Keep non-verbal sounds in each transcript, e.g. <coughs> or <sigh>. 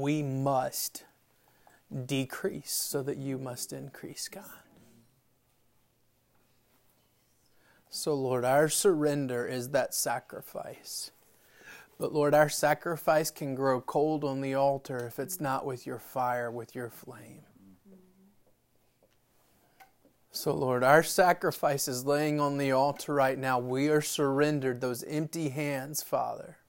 we must decrease so that you must increase, God. So, Lord, our surrender is that sacrifice. But, Lord, our sacrifice can grow cold on the altar if it's not with your fire, with your flame. So, Lord, our sacrifice is laying on the altar right now. We are surrendered, those empty hands, Father.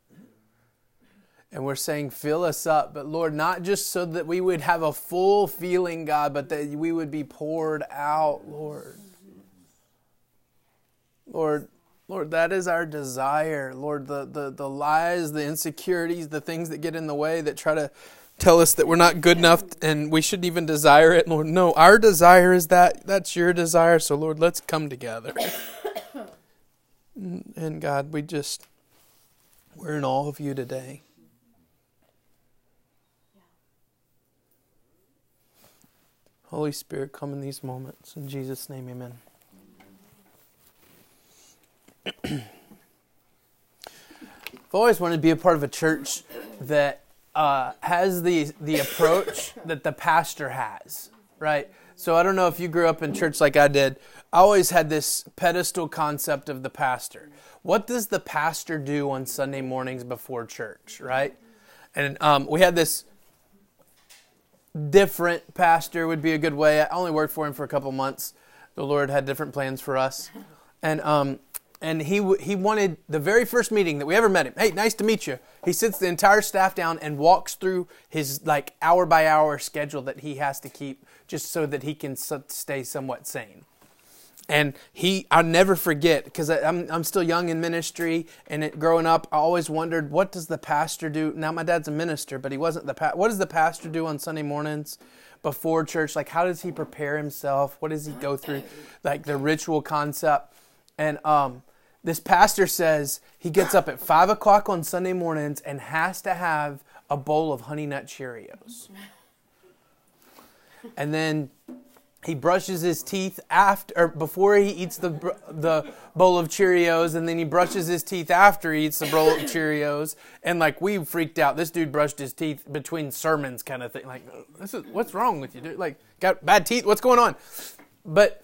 And we're saying, fill us up. But Lord, not just so that we would have a full feeling, God, but that we would be poured out, Lord. Lord, Lord, that is our desire. Lord, the, the, the lies, the insecurities, the things that get in the way that try to tell us that we're not good enough and we shouldn't even desire it. Lord, no, our desire is that. That's your desire. So, Lord, let's come together. <coughs> And God, we just, we're in all of you today. Holy Spirit, come in these moments. In Jesus' name, amen. <clears throat> I've always wanted to be a part of a church that uh, has the the approach <laughs> that the pastor has, right? So I don't know if you grew up in church like I did. I always had this pedestal concept of the pastor. What does the pastor do on Sunday mornings before church, right? And um, we had this different pastor would be a good way. I only worked for him for a couple months. The Lord had different plans for us, <laughs> and um, and he he wanted the very first meeting that we ever met him. Hey, nice to meet you. He sits the entire staff down and walks through his like hour by hour schedule that he has to keep just so that he can stay somewhat sane. And he, I'll never forget because I'm I'm still young in ministry, and it, growing up, I always wondered what does the pastor do. Now my dad's a minister, but he wasn't the pa- what does the pastor do on Sunday mornings before church? Like how does he prepare himself? What does he go through? Like the ritual concept, and um, this pastor says he gets up at five o'clock on Sunday mornings and has to have a bowl of Honey Nut Cheerios. And then he brushes his teeth after or before he eats the the bowl of Cheerios, and then he brushes his teeth after he eats the bowl of Cheerios. And like we freaked out. This dude brushed his teeth between sermons, kind of thing. Like, this is what's wrong with you, dude? Like, got bad teeth? What's going on? But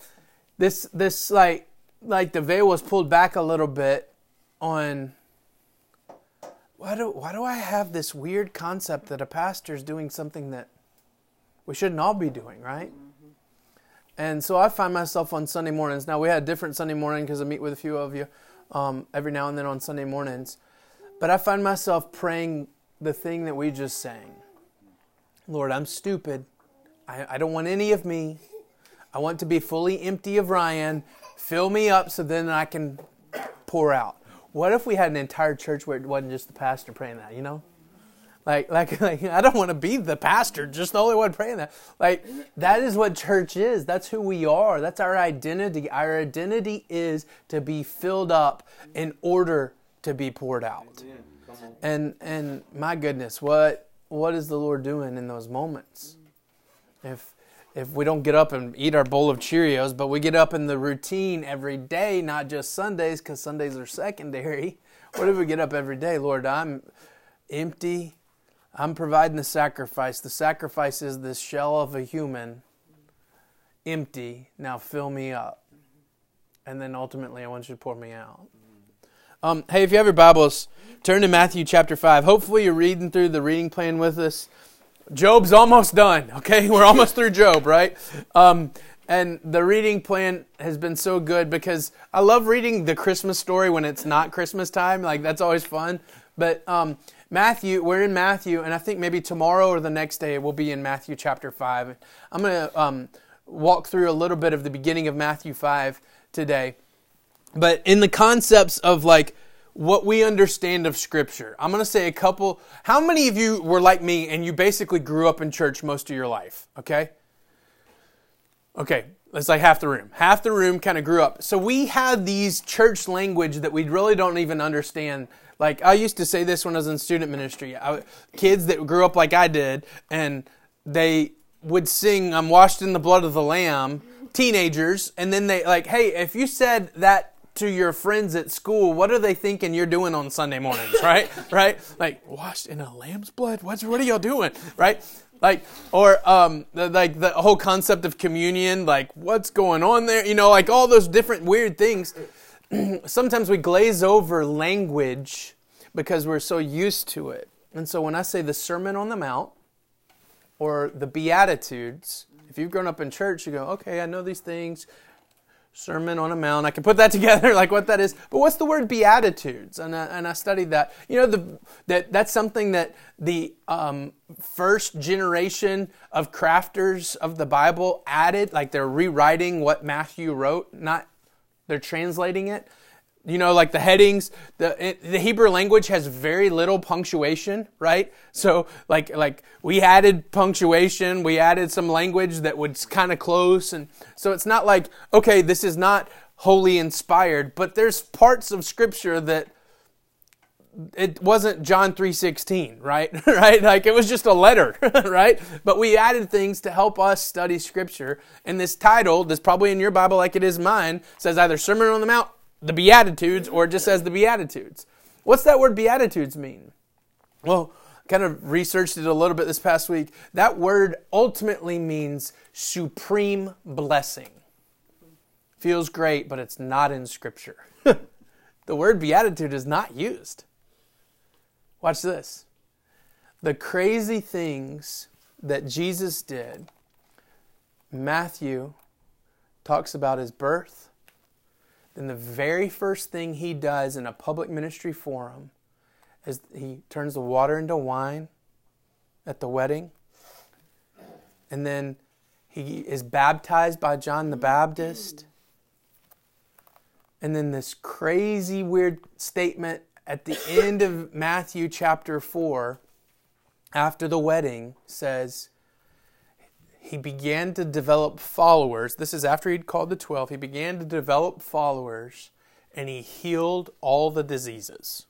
this this like like the veil was pulled back a little bit on why do why do I have this weird concept that a pastor is doing something that we shouldn't all be doing, right? And so I find myself on Sunday mornings. Now we had a different Sunday morning because I meet with a few of you um, every now and then on Sunday mornings, but I find myself praying the thing that we just sang. Lord, I'm stupid. I, I don't want any of me. I want to be fully empty of Ryan Fill me up so then I can pour out. What if we had an entire church where it wasn't just the pastor praying that, you know? Like, like, <laughs> like I don't want to be the pastor, just the only one praying that. Like, that is what church is. That's who we are. That's our identity. Our identity is to be filled up in order to be poured out. And and my goodness, what what is the Lord doing in those moments? If if we don't get up and eat our bowl of Cheerios, but we get up in the routine every day, not just Sundays, because Sundays are secondary. <laughs> What if we get up every day? Lord, I'm empty. I'm providing the sacrifice. The sacrifice is this shell of a human, empty. Now fill me up. And then ultimately, I want you to pour me out. Um, hey, if you have your Bibles, turn to Matthew chapter 5. Hopefully, you're reading through the reading plan with us. Job's almost done, okay? <laughs> We're almost through Job, right? Um, and the reading plan has been so good because I love reading the Christmas story when it's not Christmas time. Like, that's always fun. But um, Matthew, we're in Matthew, and I think maybe tomorrow or the next day we'll be in Matthew chapter 5. I'm going to um, walk through a little bit of the beginning of Matthew 5 today. But in the concepts of like, what we understand of Scripture. I'm going to say a couple. How many of you were like me and you basically grew up in church most of your life? Okay? Okay, it's like half the room. Half the room kind of grew up. So we have these church language that we really don't even understand. Like I used to say this when I was in student ministry. I, kids that grew up like I did, and they would sing, I'm washed in the blood of the Lamb, teenagers, and then they like, hey, if you said that to your friends at school, what are they thinking you're doing on Sunday mornings, <laughs> right? right? Like, washed in a lamb's blood? What's, what are y'all doing, right? Like, or um, the, like the whole concept of communion, like what's going on there? You know, like all those different weird things. <clears throat> Sometimes we glaze over language because we're so used to it. And so when I say the Sermon on the Mount or the Beatitudes, if you've grown up in church, you go, okay, I know these things. Sermon on a Mount. I can put that <laughs> together, like what that is. But what's the word Beatitudes? And I, and I studied that. You know, the, that that's something that the um, first generation of crafters of the Bible added. Like they're rewriting what Matthew wrote, not they're translating it you know, like the headings, the, the Hebrew language has very little punctuation, right? So, like, like we added punctuation, we added some language that was kind of close, and so it's not like, okay, this is not wholly inspired, but there's parts of Scripture that it wasn't John 3:16, right? <laughs> right? Like it was just a letter, <laughs> right? But we added things to help us study scripture. And this title, that's probably in your Bible like it is mine, says either Sermon on the Mount the Beatitudes or it just says the Beatitudes. What's that word Beatitudes mean? Well, kind of researched it a little bit this past week. That word ultimately means supreme blessing. Feels great, but it's not in Scripture. <laughs> the word beatitude is not used. Watch this. The crazy things that Jesus did, Matthew talks about his birth, then the very first thing he does in a public ministry forum is he turns the water into wine at the wedding. And then he is baptized by John the Baptist. And then this crazy, weird statement at the end of Matthew chapter 4, after the wedding, says, he began to develop followers. This is after he'd called the 12. He began to develop followers and he healed all the diseases.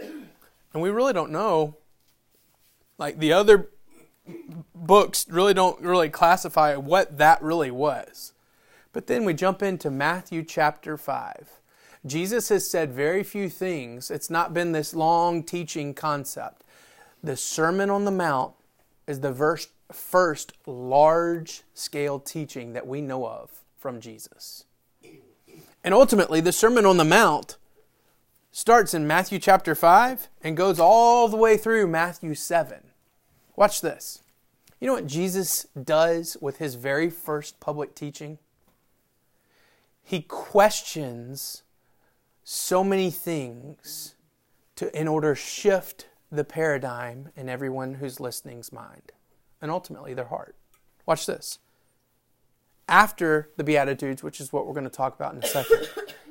And we really don't know. Like the other books really don't really classify what that really was. But then we jump into Matthew chapter 5. Jesus has said very few things. It's not been this long teaching concept. The Sermon on the Mount is the verse first large scale teaching that we know of from Jesus. And ultimately, the Sermon on the Mount starts in Matthew chapter 5 and goes all the way through Matthew 7. Watch this. You know what Jesus does with his very first public teaching? He questions so many things to, in order to shift the paradigm in everyone who's listening's mind and ultimately their heart. Watch this. After the Beatitudes, which is what we're going to talk about in a second,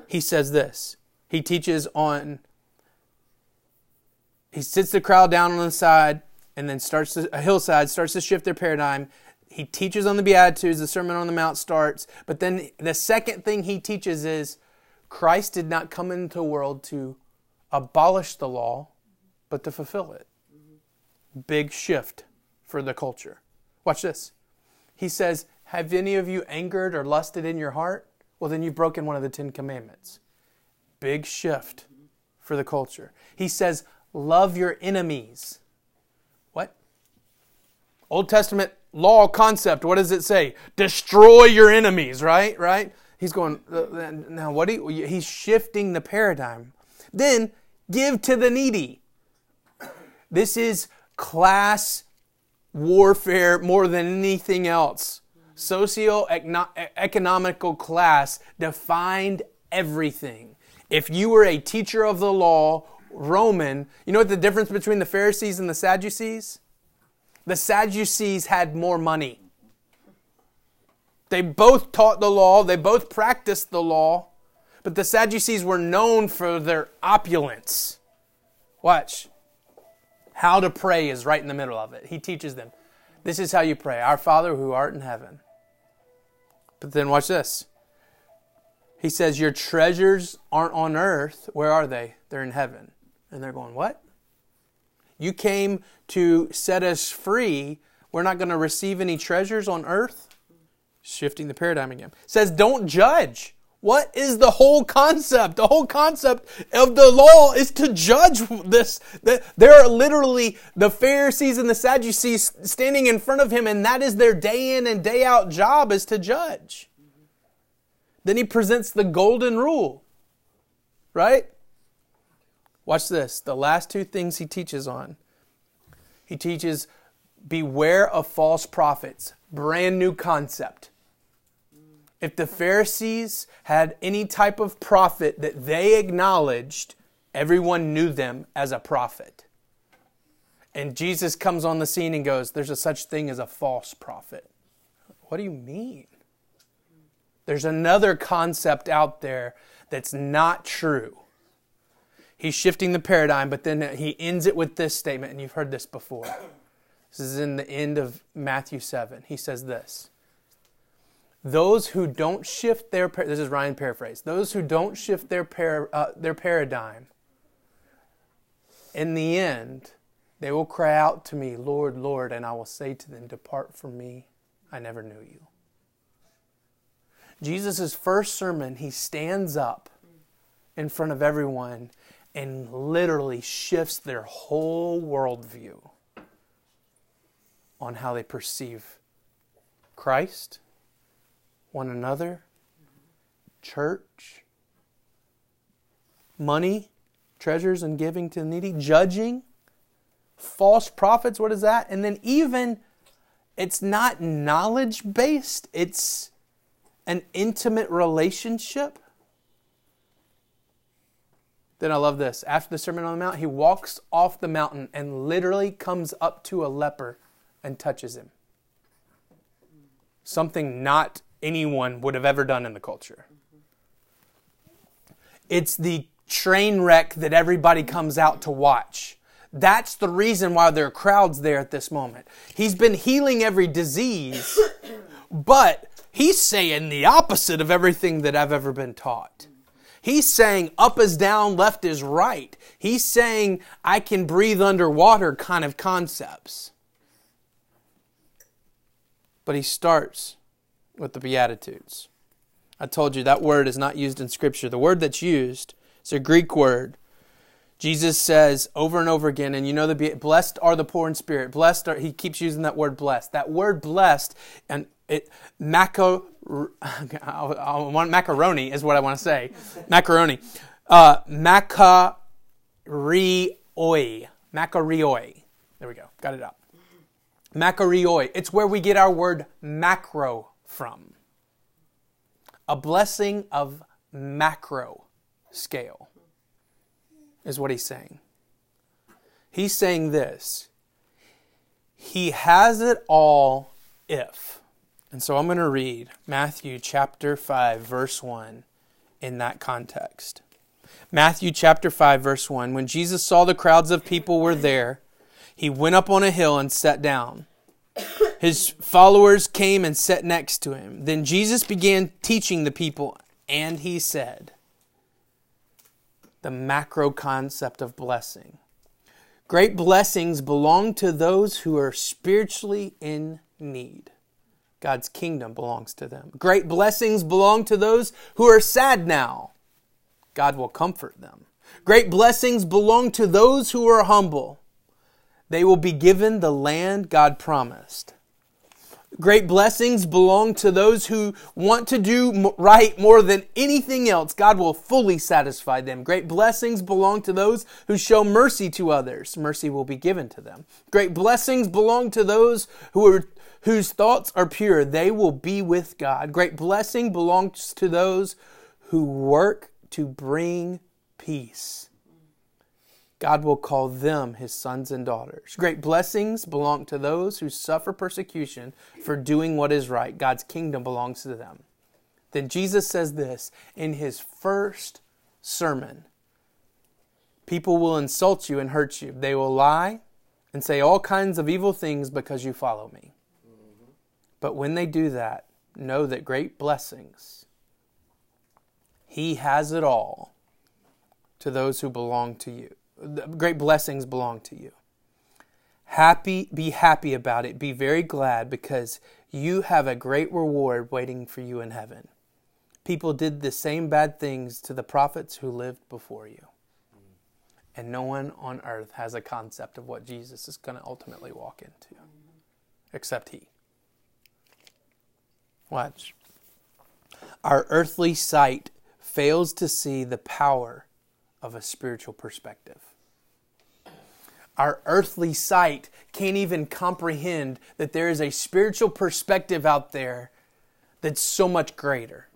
he says this. He teaches on, he sits the crowd down on the side and then starts to, a hillside, starts to shift their paradigm. He teaches on the Beatitudes, the Sermon on the Mount starts, but then the second thing he teaches is Christ did not come into the world to abolish the law, but to fulfill it. Big shift for the culture. Watch this. He says, Have any of you angered or lusted in your heart? Well, then you've broken one of the Ten Commandments. Big shift for the culture. He says, Love your enemies. What? Old Testament law concept. What does it say? Destroy your enemies, right? Right? He's going, uh, now what do you, he's shifting the paradigm. Then give to the needy. This is class warfare more than anything else. Socio-economical class defined everything. If you were a teacher of the law, Roman, you know what the difference between the Pharisees and the Sadducees? The Sadducees had more money. They both taught the law, they both practiced the law, but the Sadducees were known for their opulence. Watch. How to pray is right in the middle of it. He teaches them. This is how you pray Our Father who art in heaven. But then watch this. He says, Your treasures aren't on earth. Where are they? They're in heaven. And they're going, What? You came to set us free. We're not going to receive any treasures on earth? Shifting the paradigm again. says, Don't judge. What is the whole concept? The whole concept of the law is to judge this. There are literally the Pharisees and the Sadducees standing in front of him, and that is their day in and day out job is to judge. Then he presents the golden rule, right? Watch this. The last two things he teaches on. He teaches beware of false prophets. Brand new concept. If the Pharisees had any type of prophet that they acknowledged, everyone knew them as a prophet. And Jesus comes on the scene and goes, There's a such thing as a false prophet. What do you mean? There's another concept out there that's not true. He's shifting the paradigm, but then he ends it with this statement, and you've heard this before. This is in the end of Matthew 7. He says this Those who don't shift their, this is Ryan paraphrase, those who don't shift their, par, uh, their paradigm, in the end, they will cry out to me, Lord, Lord, and I will say to them, Depart from me, I never knew you. Jesus' first sermon, he stands up in front of everyone and literally shifts their whole worldview on how they perceive Christ, one another, church, money, treasures, and giving to the needy, judging, false prophets. What is that? And then even it's not knowledge based, it's an intimate relationship. Then I love this. After the Sermon on the Mount, he walks off the mountain and literally comes up to a leper and touches him. Something not anyone would have ever done in the culture. It's the train wreck that everybody comes out to watch. That's the reason why there are crowds there at this moment. He's been healing every disease, but he's saying the opposite of everything that I've ever been taught. He's saying up is down, left is right. He's saying I can breathe underwater kind of concepts. But he starts with the Beatitudes. I told you that word is not used in Scripture. The word that's used is a Greek word. Jesus says over and over again, and you know the blessed are the poor in spirit. Blessed are he keeps using that word blessed. That word blessed and it maco <laughs> I want macaroni is what I want to say. Macaroni. Uh, macarioi. Macarioi. There we go. Got it up. Makarioi. It's where we get our word macro from. A blessing of macro scale is what he's saying. He's saying this He has it all if. And so I'm going to read Matthew chapter 5, verse 1 in that context. Matthew chapter 5, verse 1. When Jesus saw the crowds of people were there, he went up on a hill and sat down. His followers came and sat next to him. Then Jesus began teaching the people, and he said, The macro concept of blessing. Great blessings belong to those who are spiritually in need. God's kingdom belongs to them. Great blessings belong to those who are sad now. God will comfort them. Great blessings belong to those who are humble. They will be given the land God promised. Great blessings belong to those who want to do right more than anything else. God will fully satisfy them. Great blessings belong to those who show mercy to others. Mercy will be given to them. Great blessings belong to those who are whose thoughts are pure. They will be with God. Great blessing belongs to those who work to bring peace. God will call them his sons and daughters. Great blessings belong to those who suffer persecution for doing what is right. God's kingdom belongs to them. Then Jesus says this in his first sermon People will insult you and hurt you. They will lie and say all kinds of evil things because you follow me. But when they do that, know that great blessings, He has it all to those who belong to you great blessings belong to you. Happy, be happy about it. Be very glad because you have a great reward waiting for you in heaven. people did the same bad things to the prophets who lived before you. And no one on earth has a concept of what Jesus is going to ultimately walk into, except He. Watch. Our earthly sight fails to see the power of a spiritual perspective. Our earthly sight can't even comprehend that there is a spiritual perspective out there that's so much greater.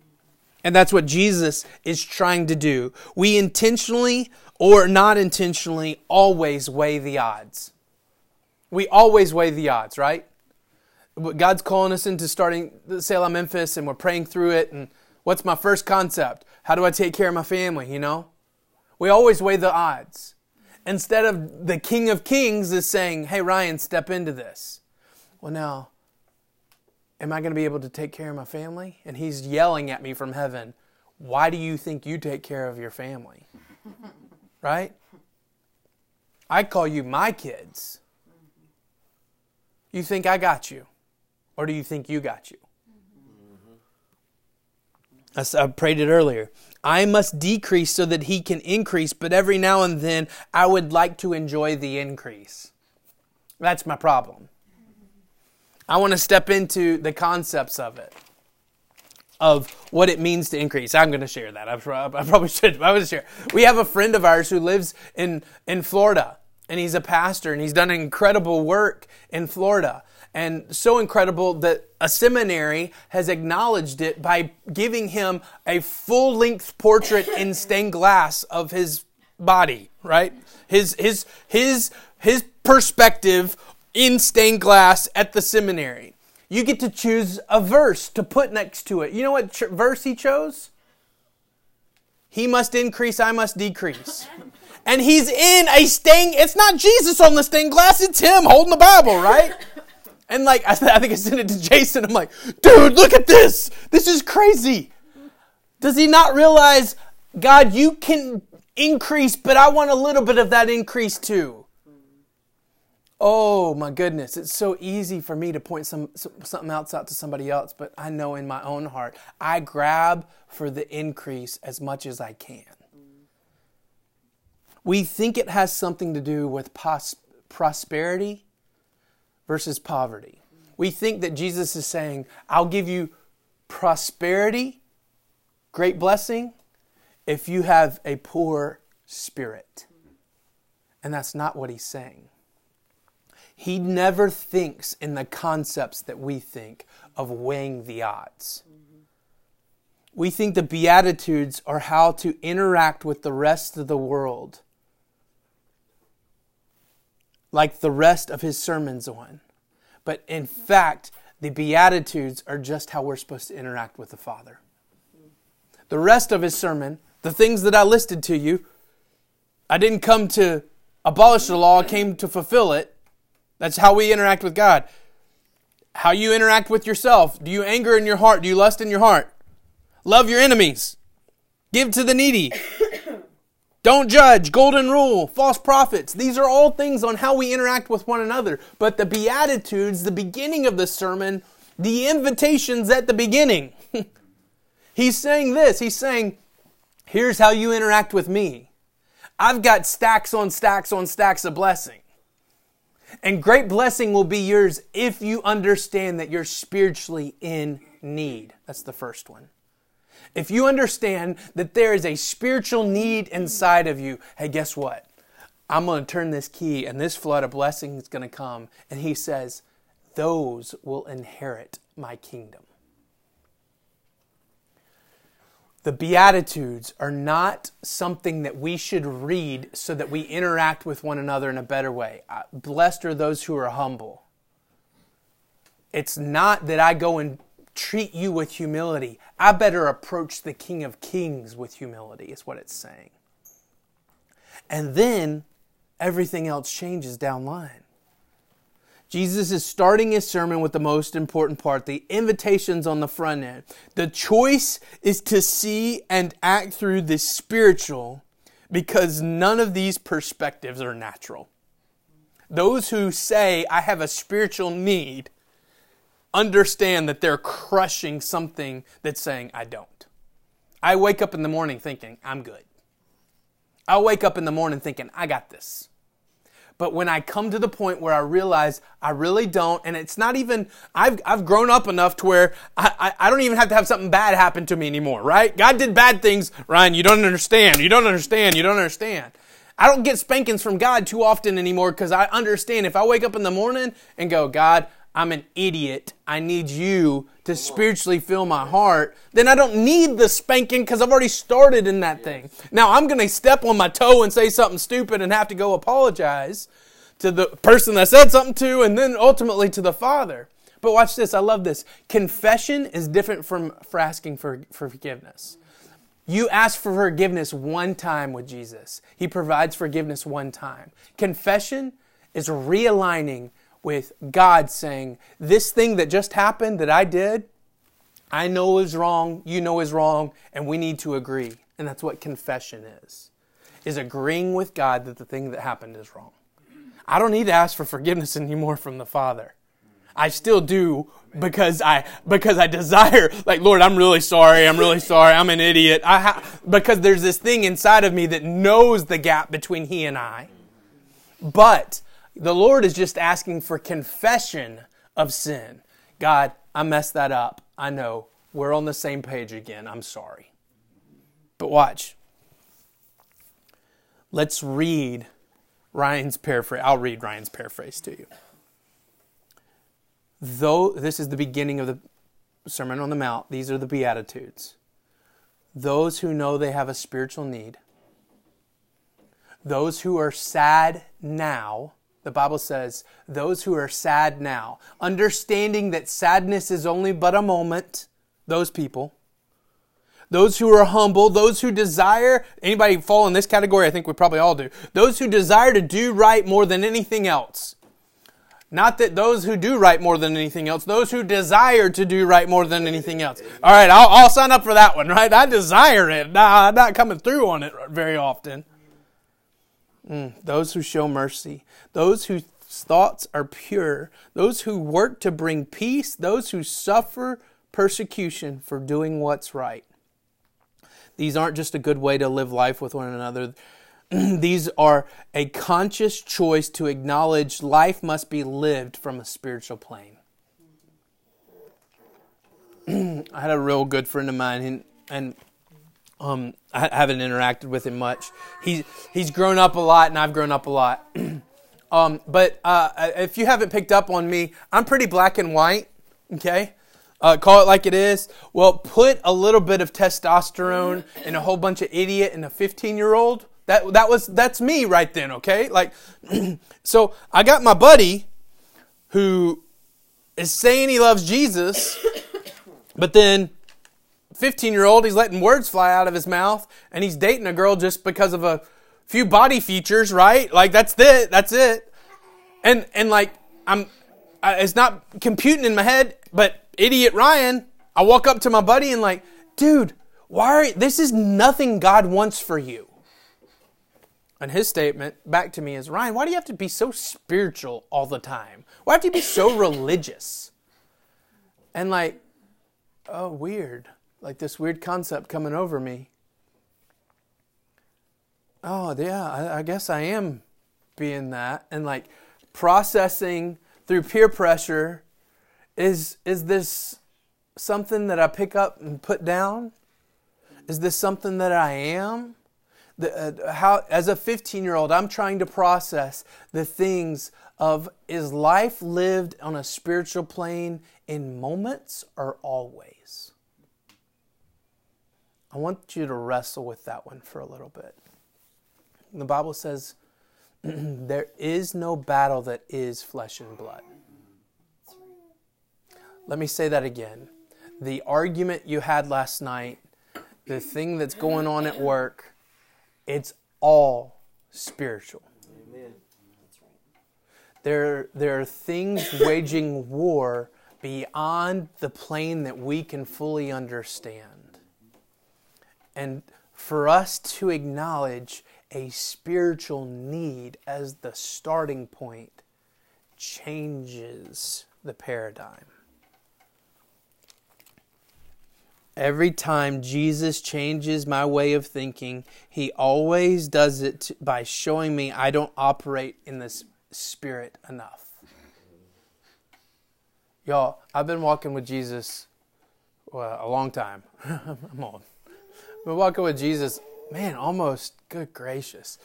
And that's what Jesus is trying to do. We intentionally or not intentionally always weigh the odds. We always weigh the odds, right? God's calling us into starting Selah Memphis and we're praying through it. And what's my first concept? How do I take care of my family, you know? We always weigh the odds. Instead of the King of Kings is saying, hey, Ryan, step into this. Well, now, am I going to be able to take care of my family? And he's yelling at me from heaven, why do you think you take care of your family? <laughs> right? I call you my kids. You think I got you, or do you think you got you? Mm-hmm. I prayed it earlier. I must decrease so that he can increase, but every now and then I would like to enjoy the increase. That's my problem. I want to step into the concepts of it, of what it means to increase. I'm going to share that. I, probably should. I would share. We have a friend of ours who lives in, in Florida, and he's a pastor, and he's done incredible work in Florida. And so incredible that a seminary has acknowledged it by giving him a full length portrait in <laughs> stained glass of his body, right? His, his, his, his perspective in stained glass at the seminary. You get to choose a verse to put next to it. You know what ch- verse he chose? He must increase, I must decrease. <laughs> And he's in a stained, it's not Jesus on the stained glass, it's him holding the Bible, right? And like, I, <laughs> I think I sent it to Jason. I'm like, dude, look at this. This is crazy. Does he not realize, God, you can increase, but I want a little bit of that increase too? Oh my goodness, it's so easy for me to point some something else out to somebody else, but I know in my own heart, I grab for the increase as much as I can. We think it has something to do with pos- prosperity versus poverty. We think that Jesus is saying, I'll give you prosperity, great blessing, if you have a poor spirit. And that's not what he's saying. He never thinks in the concepts that we think of weighing the odds. We think the Beatitudes are how to interact with the rest of the world, like the rest of his sermons on. But in fact, the Beatitudes are just how we're supposed to interact with the Father. The rest of his sermon, the things that I listed to you, I didn't come to abolish the law, I came to fulfill it. That's how we interact with God. How you interact with yourself. Do you anger in your heart? Do you lust in your heart? Love your enemies. Give to the needy. Don't judge, golden rule, false prophets. These are all things on how we interact with one another. But the Beatitudes, the beginning of the sermon, the invitations at the beginning. <laughs> He's saying this. He's saying, here's how you interact with me. I've got stacks on stacks on stacks of blessing. And great blessing will be yours if you understand that you're spiritually in need. That's the first one. If you understand that there is a spiritual need inside of you, hey, guess what? I'm going to turn this key and this flood of blessing is going to come. And he says, those will inherit my kingdom. The Beatitudes are not something that we should read so that we interact with one another in a better way. Uh, blessed are those who are humble. It's not that I go and treat you with humility. I better approach the King of Kings with humility, is what it's saying. And then everything else changes down line. Jesus is starting his sermon with the most important part the invitations on the front end. The choice is to see and act through the spiritual because none of these perspectives are natural. Those who say, I have a spiritual need, understand that they're crushing something that's saying, I don't. I wake up in the morning thinking, I'm good. I'll wake up in the morning thinking, I got this. But when I come to the point where I realize I really don't, and it's not even, I've, I've grown up enough to where I, I, I, don't even have to have something bad happen to me anymore, right? God did bad things, Ryan, you don't understand, you don't understand, you don't understand. I don't get spankings from God too often anymore because I understand if I wake up in the morning and go, God, I'm an idiot. I need you to spiritually fill my heart. Then I don't need the spanking because I've already started in that thing. Now I'm going to step on my toe and say something stupid and have to go apologize to the person that said something to and then ultimately to the Father. But watch this. I love this. Confession is different from for asking for, for forgiveness. You ask for forgiveness one time with Jesus. He provides forgiveness one time. Confession is realigning with God saying, This thing that just happened that I did, I know is wrong, you know is wrong, and we need to agree. And that's what confession is. Is agreeing with God that the thing that happened is wrong. I don't need to ask for forgiveness anymore from the Father. I still do because I because I desire like Lord I'm really sorry I'm really sorry I'm an idiot I ha- because there's this thing inside of me that knows the gap between he and I but the Lord is just asking for confession of sin. God, I messed that up. I know. We're on the same page again. I'm sorry. But watch. Let's read Ryan's paraphrase. I'll read Ryan's paraphrase to you. Though this is the beginning of the Sermon on the Mount, these are the Beatitudes. Those who know they have a spiritual need, those who are sad now, the Bible says, those who are sad now, understanding that sadness is only but a moment, those people. Those who are humble, those who desire, anybody fall in this category? I think we probably all do. Those who desire to do right more than anything else. Not that those who do right more than anything else, those who desire to do right more than anything else. All right, I'll, I'll sign up for that one, right? I desire it. Nah, I'm not coming through on it very often. Mm, those who show mercy, those whose thoughts are pure, those who work to bring peace, those who suffer persecution for doing what's right. These aren't just a good way to live life with one another. <clears throat> These are a conscious choice to acknowledge life must be lived from a spiritual plane. <clears throat> I had a real good friend of mine, and, and um, I haven't interacted with him much. He's he's grown up a lot, and I've grown up a lot. <clears throat> um, but uh, if you haven't picked up on me, I'm pretty black and white. Okay, uh, call it like it is. Well, put a little bit of testosterone in a whole bunch of idiot and a 15 year old. That that was that's me right then. Okay, like <clears throat> so I got my buddy who is saying he loves Jesus, but then 15 year old, he's letting words fly out of his mouth, and he's dating a girl just because of a few body features, right? Like that's it, that's it. And and like I'm, I, it's not computing in my head, but idiot Ryan, I walk up to my buddy and like, dude, why are this is nothing God wants for you. And his statement back to me is, Ryan, why do you have to be so spiritual all the time? Why have to be so <laughs> religious? And like, oh, weird like this weird concept coming over me. Oh, yeah, I, I guess I am being that. And like processing through peer pressure is is this something that I pick up and put down? Is this something that I am? The, uh, how, as a 15 year old, I'm trying to process the things of is life lived on a spiritual plane in moments or always? I want you to wrestle with that one for a little bit. The Bible says, <clears throat> there is no battle that is flesh and blood. Let me say that again. The argument you had last night, the thing that's going on at work, it's all spiritual. Amen. There, there are things <coughs> waging war beyond the plane that we can fully understand and for us to acknowledge a spiritual need as the starting point changes the paradigm. Every time Jesus changes my way of thinking, he always does it by showing me I don't operate in this spirit enough. Y'all, I've been walking with Jesus well, a long time. <laughs> I'm old. Been walking with Jesus, man, almost, good gracious,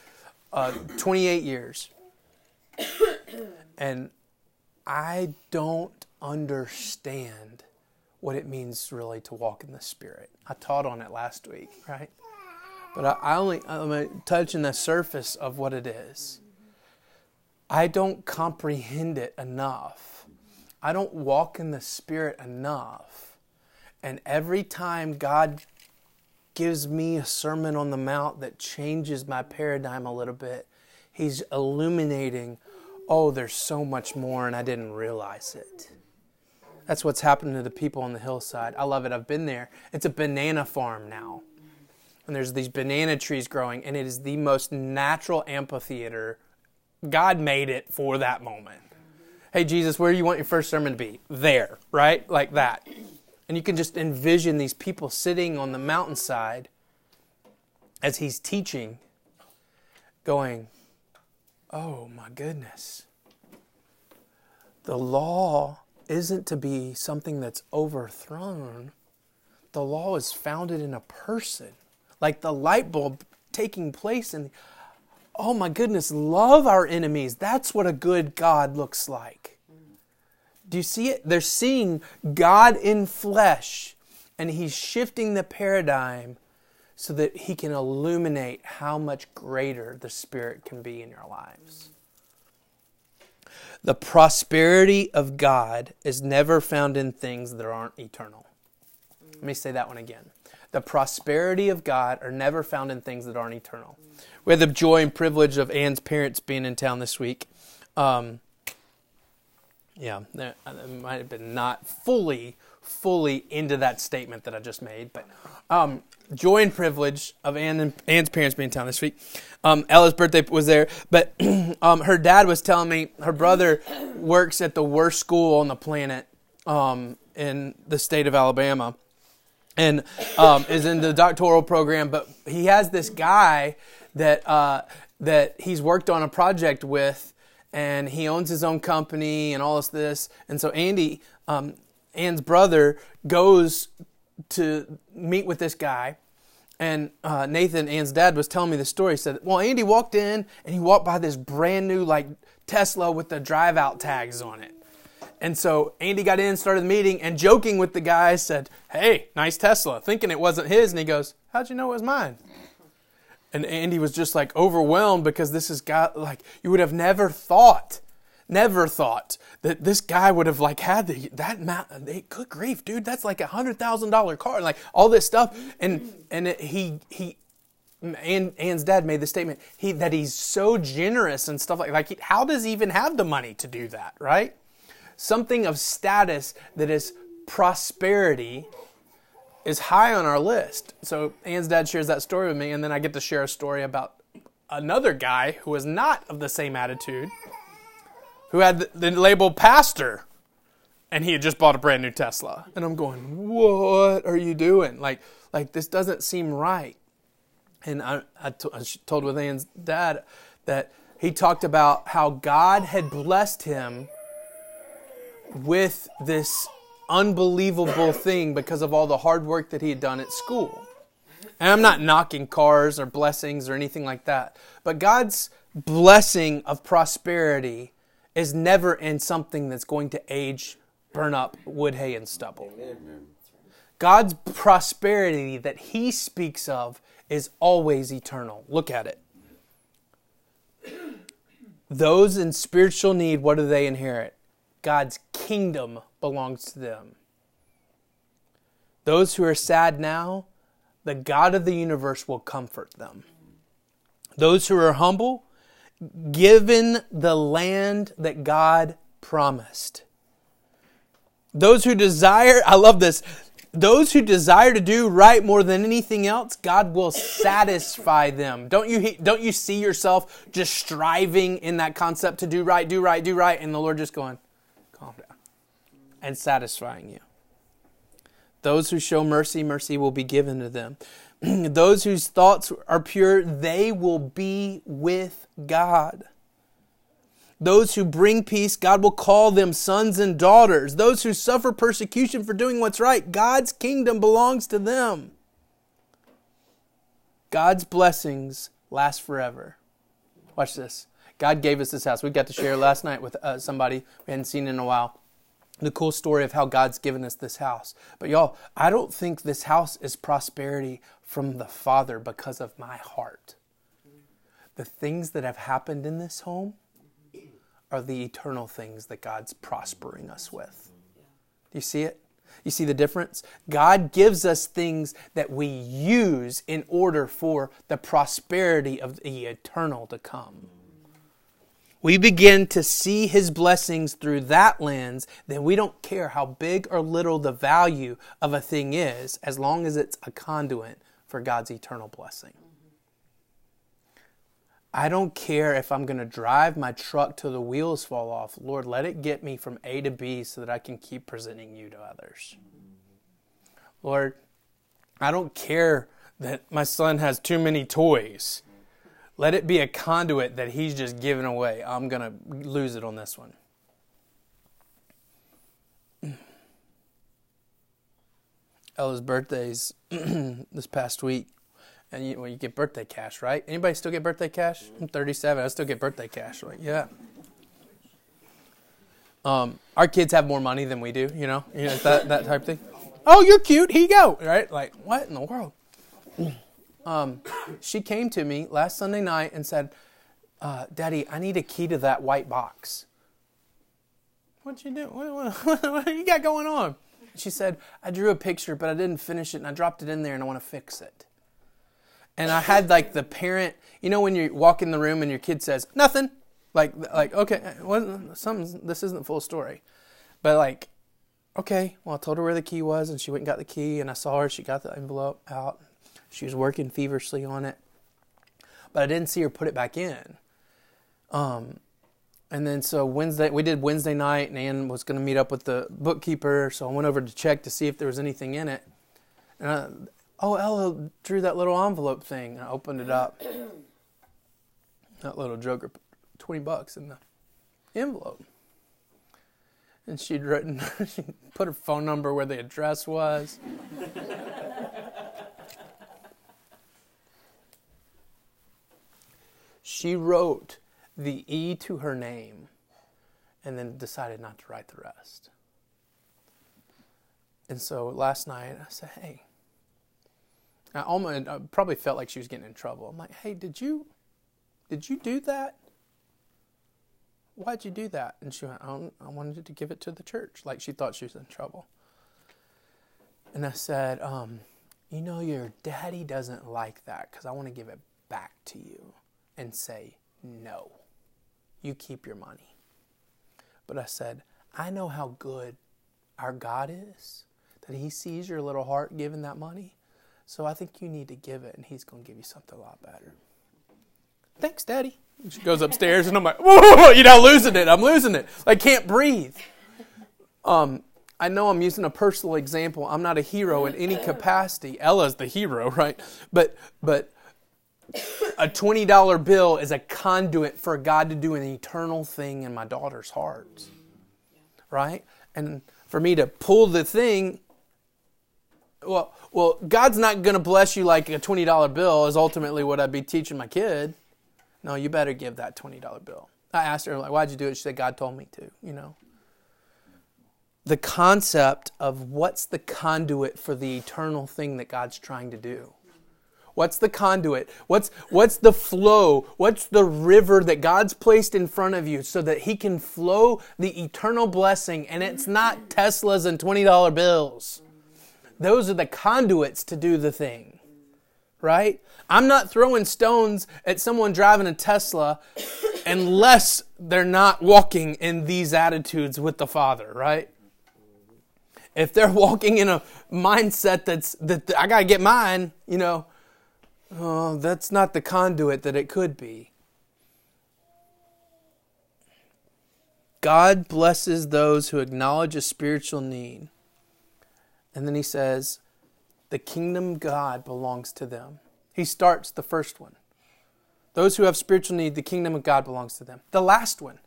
uh, 28 years. and I don't understand what it means really to walk in the Spirit. I taught on it last week, right? But I, I only I'm touching the surface of what it is. I don't comprehend it enough. I don't walk in the Spirit enough. And every time God gives me a sermon on the mount that changes my paradigm a little bit, He's illuminating, oh, there's so much more, and I didn't realize it. That's what's happening to the people on the hillside. I love it. I've been there. It's a banana farm now. And there's these banana trees growing, and it is the most natural amphitheater. God made it for that moment. Hey, Jesus, where do you want your first sermon to be? There, right? Like that. And you can just envision these people sitting on the mountainside as he's teaching, going, Oh my goodness. The law isn't to be something that's overthrown. The law is founded in a person, like the light bulb taking place in. Oh my goodness, love our enemies. That's what a good God looks like. Do you see it? They're seeing God in flesh, and He's shifting the paradigm so that He can illuminate how much greater the Spirit can be in your lives. The prosperity of God is never found in things that aren't eternal. Let me say that one again. The prosperity of God are never found in things that aren't eternal. We had the joy and privilege of Anne's parents being in town this week. Um, yeah, it might have been not fully, fully into that statement that I just made, but um, joy and privilege of Anne and Anne's parents being in town this week. Um, Ella's birthday was there, but <clears throat> um, her dad was telling me her brother works at the worst school on the planet um, in the state of Alabama, and um, is in the doctoral program. But he has this guy that uh, that he's worked on a project with, and he owns his own company and all this. This, and so Andy, um, Anne's brother, goes to meet with this guy and uh, Nathan, Ann's dad, was telling me the story. He said, Well, Andy walked in and he walked by this brand new like Tesla with the drive out tags on it. And so Andy got in, started the meeting, and joking with the guy said, Hey, nice Tesla, thinking it wasn't his. And he goes, How'd you know it was mine? And Andy was just like overwhelmed because this has got like, you would have never thought never thought that this guy would have like had the, that amount. They, good grief, dude, that's like a hundred thousand dollar car, like all this stuff. And and it, he he. and Ann's dad made the statement he, that he's so generous and stuff like like how does he even have the money to do that right something of status that is prosperity is high on our list so Ann's dad shares that story with me and then I get to share a story about another guy who was not of the same attitude who had the, label pastor and he had just bought a brand new Tesla. And I'm going, what are you doing? Like, like this doesn't seem right. And I, I, t- I told with Ann's dad that he talked about how God had blessed him with this unbelievable thing because of all the hard work that he had done at school. And I'm not knocking cars or blessings or anything like that, but God's blessing of prosperity is never in something that's going to age, burn up wood, hay, and stubble. God's prosperity that He speaks of is always eternal. Look at it. Those in spiritual need, what do they inherit? God's kingdom belongs to them. Those who are sad now, the God of the universe will comfort them. Those who are humble, given the land that God promised. Those who desire, I love this, those who desire to do right more than anything else, God will satisfy them. Don't you, don't you see yourself just striving in that concept to do right, do right, do right, and the Lord just going, and satisfying you? Those who show mercy, mercy will be given to them. <clears throat> Those whose thoughts are pure, they will be with God. Those who bring peace, God will call them sons and daughters. Those who suffer persecution for doing what's right, God's kingdom belongs to them. God's blessings last forever. Watch this. God gave us this house. We got to share last night with uh, somebody we hadn't seen in a while. The cool story of how God's given us this house. But y'all, I don't think this house is prosperity from the Father because of my heart. The things that have happened in this home are the eternal things that God's prospering us with. Do you see it? You see the difference? God gives us things that we use in order for the prosperity of the eternal to come. We begin to see his blessings through that lens, then we don't care how big or little the value of a thing is, as long as it's a conduit for God's eternal blessing. I don't care if I'm going to drive my truck till the wheels fall off. Lord, let it get me from A to B so that I can keep presenting you to others. Lord, I don't care that my son has too many toys. Let it be a conduit that he's just giving away. I'm going to lose it on this one. <clears throat> Ella's birthday's <clears throat> this past week and you, well, you get birthday cash, right? Anybody still get birthday cash? I'm 37. I still get birthday cash. Like, yeah. Um, our kids have more money than we do. You know, you know that that type thing. Oh, you're cute. Here you go. Right? Like, what in the world? <clears throat> Um, she came to me last Sunday night and said, uh, "Daddy, I need a key to that white box." What you do? What, <laughs> what, what, you got going on? She said, "I drew a picture, but I didn't finish it, and I dropped it in there, and I want to fix it." and I had like the parent, you know, when you walk in the room and your kid says nothing, like like okay, well, something. This isn't the full story, but like, okay, well, I told her where the key was, and she went and got the key, and I saw her. She got the envelope out. She was working feverishly on it, but I didn't see her put it back in. Um, and then so Wednesday we did Wednesday night, and Ann was going to meet up with the bookkeeper, so I went over to check to see if there was anything in it. And I, oh, Ella drew that little envelope thing. And I opened it up. <coughs> that little joker 20 bucks in the envelope. And she'd written, <laughs> she put her phone number where the address was. <laughs> she wrote the E to her name and then decided not to write the rest. And so last night I said, hey, I almost I probably felt like she was getting in trouble. I'm like, hey, did you did you do that? Why'd you do that? And she went, I, wanted to give it to the church. Like she thought she was in trouble. And I said, um, you know, your daddy doesn't like that because I want to give it back to you and say, no, you keep your money. But I said, I know how good our God is, that He sees your little heart giving that money. So I think you need to give it, and he's going to give you something a lot better. Thanks, Daddy. she goes upstairs, and I'm like, <laughs> whoa, you know, losing it. I'm losing it. I can't breathe. Um, I know I'm using a personal example. I'm not a hero in any capacity. Ella's the hero, right? But but a twenty dollar bill is a conduit for God to do an eternal thing in my daughter's heart, right? And for me to pull the thing, well, well, God's not going to bless you like a $20 bill, is ultimately what I'd be teaching my kid. No, you better give that $20 bill. I asked her, like, why'd you do it? She said, God told me to, you know. The concept of what's the conduit for the eternal thing that God's trying to do. What's the conduit? What's, what's the flow? What's the river that God's placed in front of you so that He can flow the eternal blessing? And it's not Teslas and $20 bills. Those are the conduits to do the thing, right? I'm not throwing stones at someone driving a Tesla unless they're not walking in these attitudes with the Father, right? If they're <laughs> walking in a mindset that's that I gotta get mine, you know, oh, that's not the conduit that it could be. God blesses those who acknowledge a spiritual need And then he says, the kingdom of God belongs to them. He starts the first one. Those who have spiritual need, the kingdom of God belongs to them. The last one.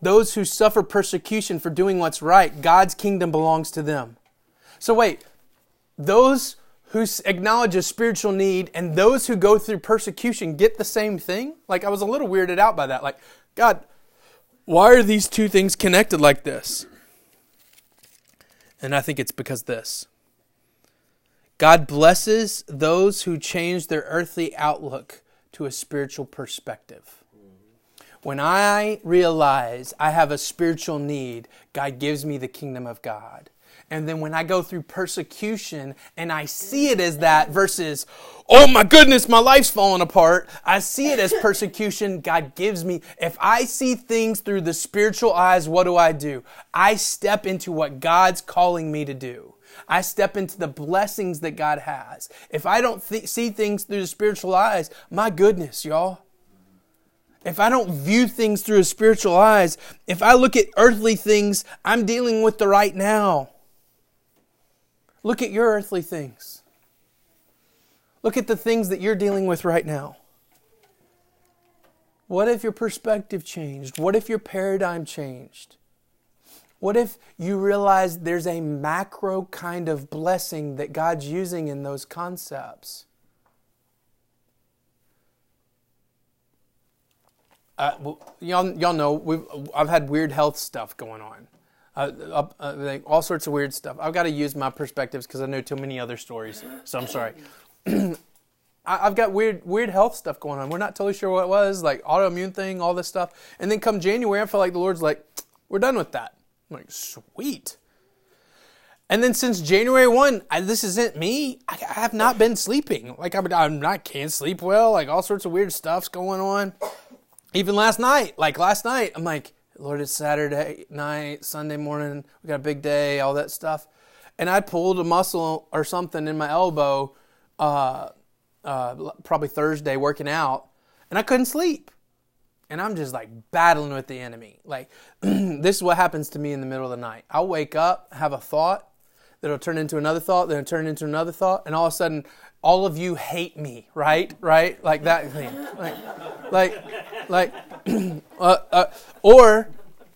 Those who suffer persecution for doing what's right, God's kingdom belongs to them. So wait, those who acknowledges spiritual need and those who go through persecution get the same thing? Like I was a little weirded out by that. Like, God, why are these two things connected like this? And I think it's because this. God blesses those who change their earthly outlook to a spiritual perspective. When I realize I have a spiritual need, God gives me the kingdom of God. And then when I go through persecution and I see it as that versus, oh my goodness, my life's falling apart, I see it as persecution. God gives me, if I see things through the spiritual eyes, what do I do? I step into what God's calling me to do. I step into the blessings that God has. If I don't th- see things through the spiritual eyes, my goodness, y'all. If I don't view things through spiritual eyes, if I look at earthly things, I'm dealing with the right now. Look at your earthly things. Look at the things that you're dealing with right now. What if your perspective changed? What if your paradigm changed? What if you realize there's a macro kind of blessing that God's using in those concepts? Uh, well, y'all, y'all know I've had weird health stuff going on. Uh, uh, all sorts of weird stuff. I've got to use my perspectives because I know too many other stories. So I'm sorry. <clears throat> I, I've got weird, weird health stuff going on. We're not totally sure what it was, like autoimmune thing, all this stuff. And then come January, I feel like the Lord's like, we're done with that. I'm like, sweet. And then since January 1, I, this isn't me. I, I, have not been sleeping. Like, I'm, I'm not, can't sleep well. Like, all sorts of weird stuff's going on. Even last night, like last night, I'm like, Lord, it's Saturday night, Sunday morning. We got a big day, all that stuff. And I pulled a muscle or something in my elbow, uh, uh, probably Thursday, working out, and I couldn't sleep and I'm just like battling with the enemy. Like, <clears throat> this is what happens to me in the middle of the night. I'll wake up, have a thought, that'll turn into another thought, then turn into another thought, and all of a sudden, all of you hate me, right? Right? Like that thing. Like, like, like, <clears throat> uh, uh, or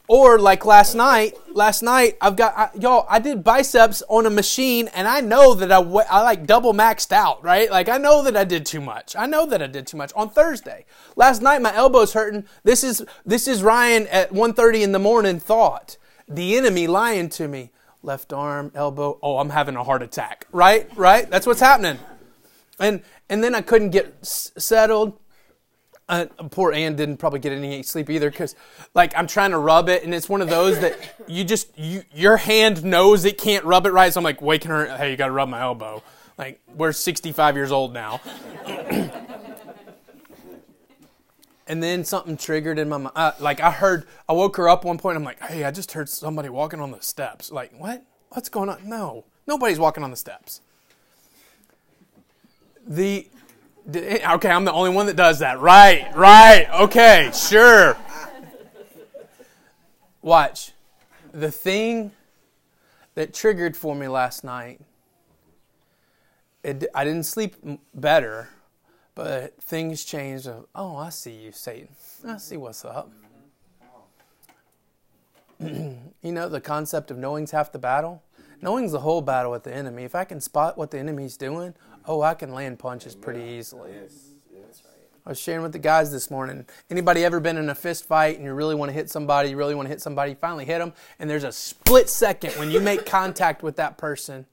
or like last night, last night I've got I, y'all. I did biceps on a machine, and I know that I, I like double maxed out, right? Like I know that I did too much. I know that I did too much on Thursday. Last night my elbow's hurting. This is this is Ryan at 1:30 in the morning. Thought the enemy lying to me. Left arm, elbow. Oh, I'm having a heart attack. Right, right. That's what's happening. And and then I couldn't get s- settled uh, poor Ann didn't probably get any sleep either because, like, I'm trying to rub it, and it's one of those that you just you your hand knows it can't rub it right. So I'm like waking her, hey, you got to rub my elbow. Like we're 65 years old now. <coughs> and then something triggered in my mind. Uh, like I heard, I woke her up one point. I'm like, hey, I just heard somebody walking on the steps. Like what? What's going on? No, nobody's walking on the steps. The Okay, I'm the only one that does that. Right, right. Okay, sure. Watch. The thing that triggered for me last night, it, I didn't sleep better, but things changed. Of, oh, I see you, Satan. I see what's up. <clears throat> you know, the concept of knowing's half the battle. Knowing's the whole battle with the enemy. If I can spot what the enemy's doing, oh, I can land punches pretty easily. I was sharing with the guys this morning. Anybody ever been in a fist fight and you really want to hit somebody, you really want to hit somebody, you finally hit them, and there's a split second when you make contact with that person,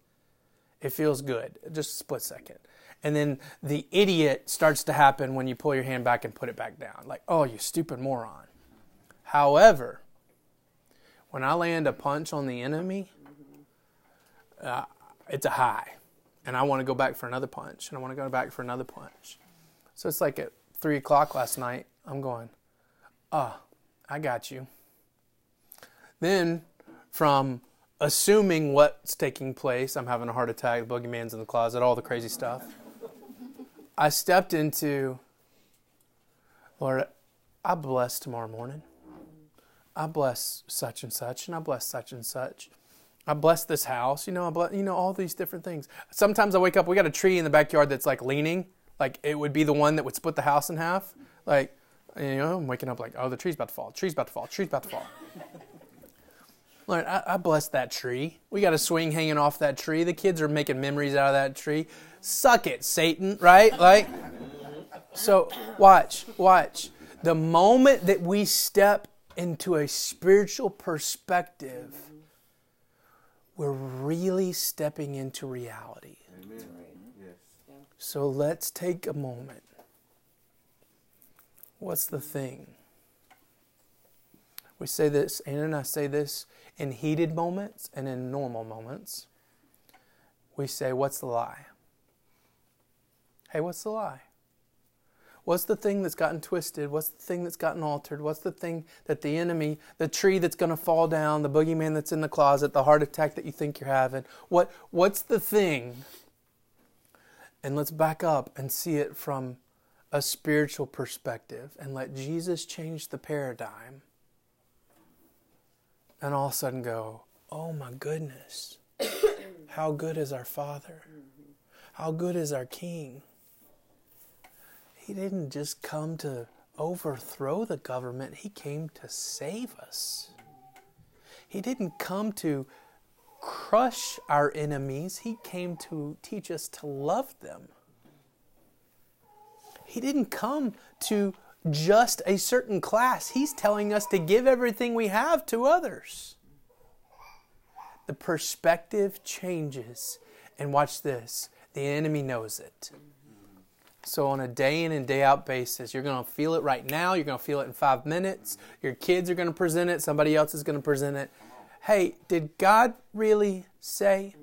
it feels good. Just a split second. And then the idiot starts to happen when you pull your hand back and put it back down. Like, oh, you stupid moron. However, when I land a punch on the enemy, uh, it's a high and I want to go back for another punch, and I want to go back for another punch. So it's like at three o'clock last night, I'm going, ah, oh, I got you. Then from assuming what's taking place, I'm having a heart attack, the boogeyman's in the closet, all the crazy stuff. I stepped into, Lord, I bless tomorrow morning. I bless such and such, and I bless such and such. I bless this house. You know, I bless, you know all these different things. Sometimes I wake up. We got a tree in the backyard that's like leaning, like it would be the one that would split the house in half. Like, you know, I'm waking up like, oh, the tree's about to fall. Tree's about to fall. Tree's about to fall. <laughs> Lord, I, I bless that tree. We got a swing hanging off that tree. The kids are making memories out of that tree. Suck it, Satan, right? Like, so watch, watch. The moment that we step into a spiritual perspective, we're really stepping into reality. Amen. So let's take a moment. What's the thing? We say this, Anna and I say this in heated moments and in normal moments. We say, What's the lie? Hey, what's the lie? What's the thing that's gotten twisted? What's the thing that's gotten altered? What's the thing that the enemy, the tree that's going to fall down, the boogeyman that's in the closet, the heart attack that you think you're having? What, what's the thing? And let's back up and see it from a spiritual perspective and let Jesus change the paradigm. And all of a sudden go, oh my goodness, how good is our Father? How good is our King? He didn't just come to overthrow the government, He came to save us. He didn't come to crush our enemies, He came to teach us to love them. He didn't come to just a certain class, He's telling us to give everything we have to others. The perspective changes. And watch this the enemy knows it. So, on a day in and day out basis, you're going to feel it right now. You're going to feel it in five minutes. Your kids are going to present it. Somebody else is going to present it. Hey, did God really say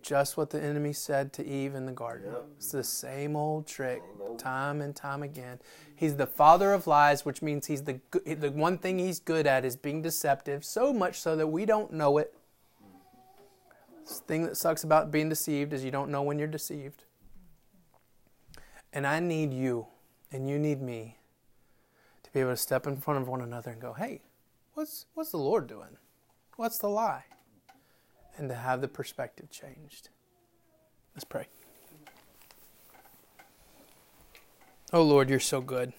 just what the enemy said to Eve in the garden? It's the same old trick, time and time again. He's the father of lies, which means he's the the one thing he's good at is being deceptive. So much so that we don't know it. The thing that sucks about being deceived is you don't know when you're deceived. And I need you, and you need me, to be able to step in front of one another and go, hey, what's, what's the Lord doing? What's the lie? And to have the perspective changed. Let's pray. Oh Lord, you're so good.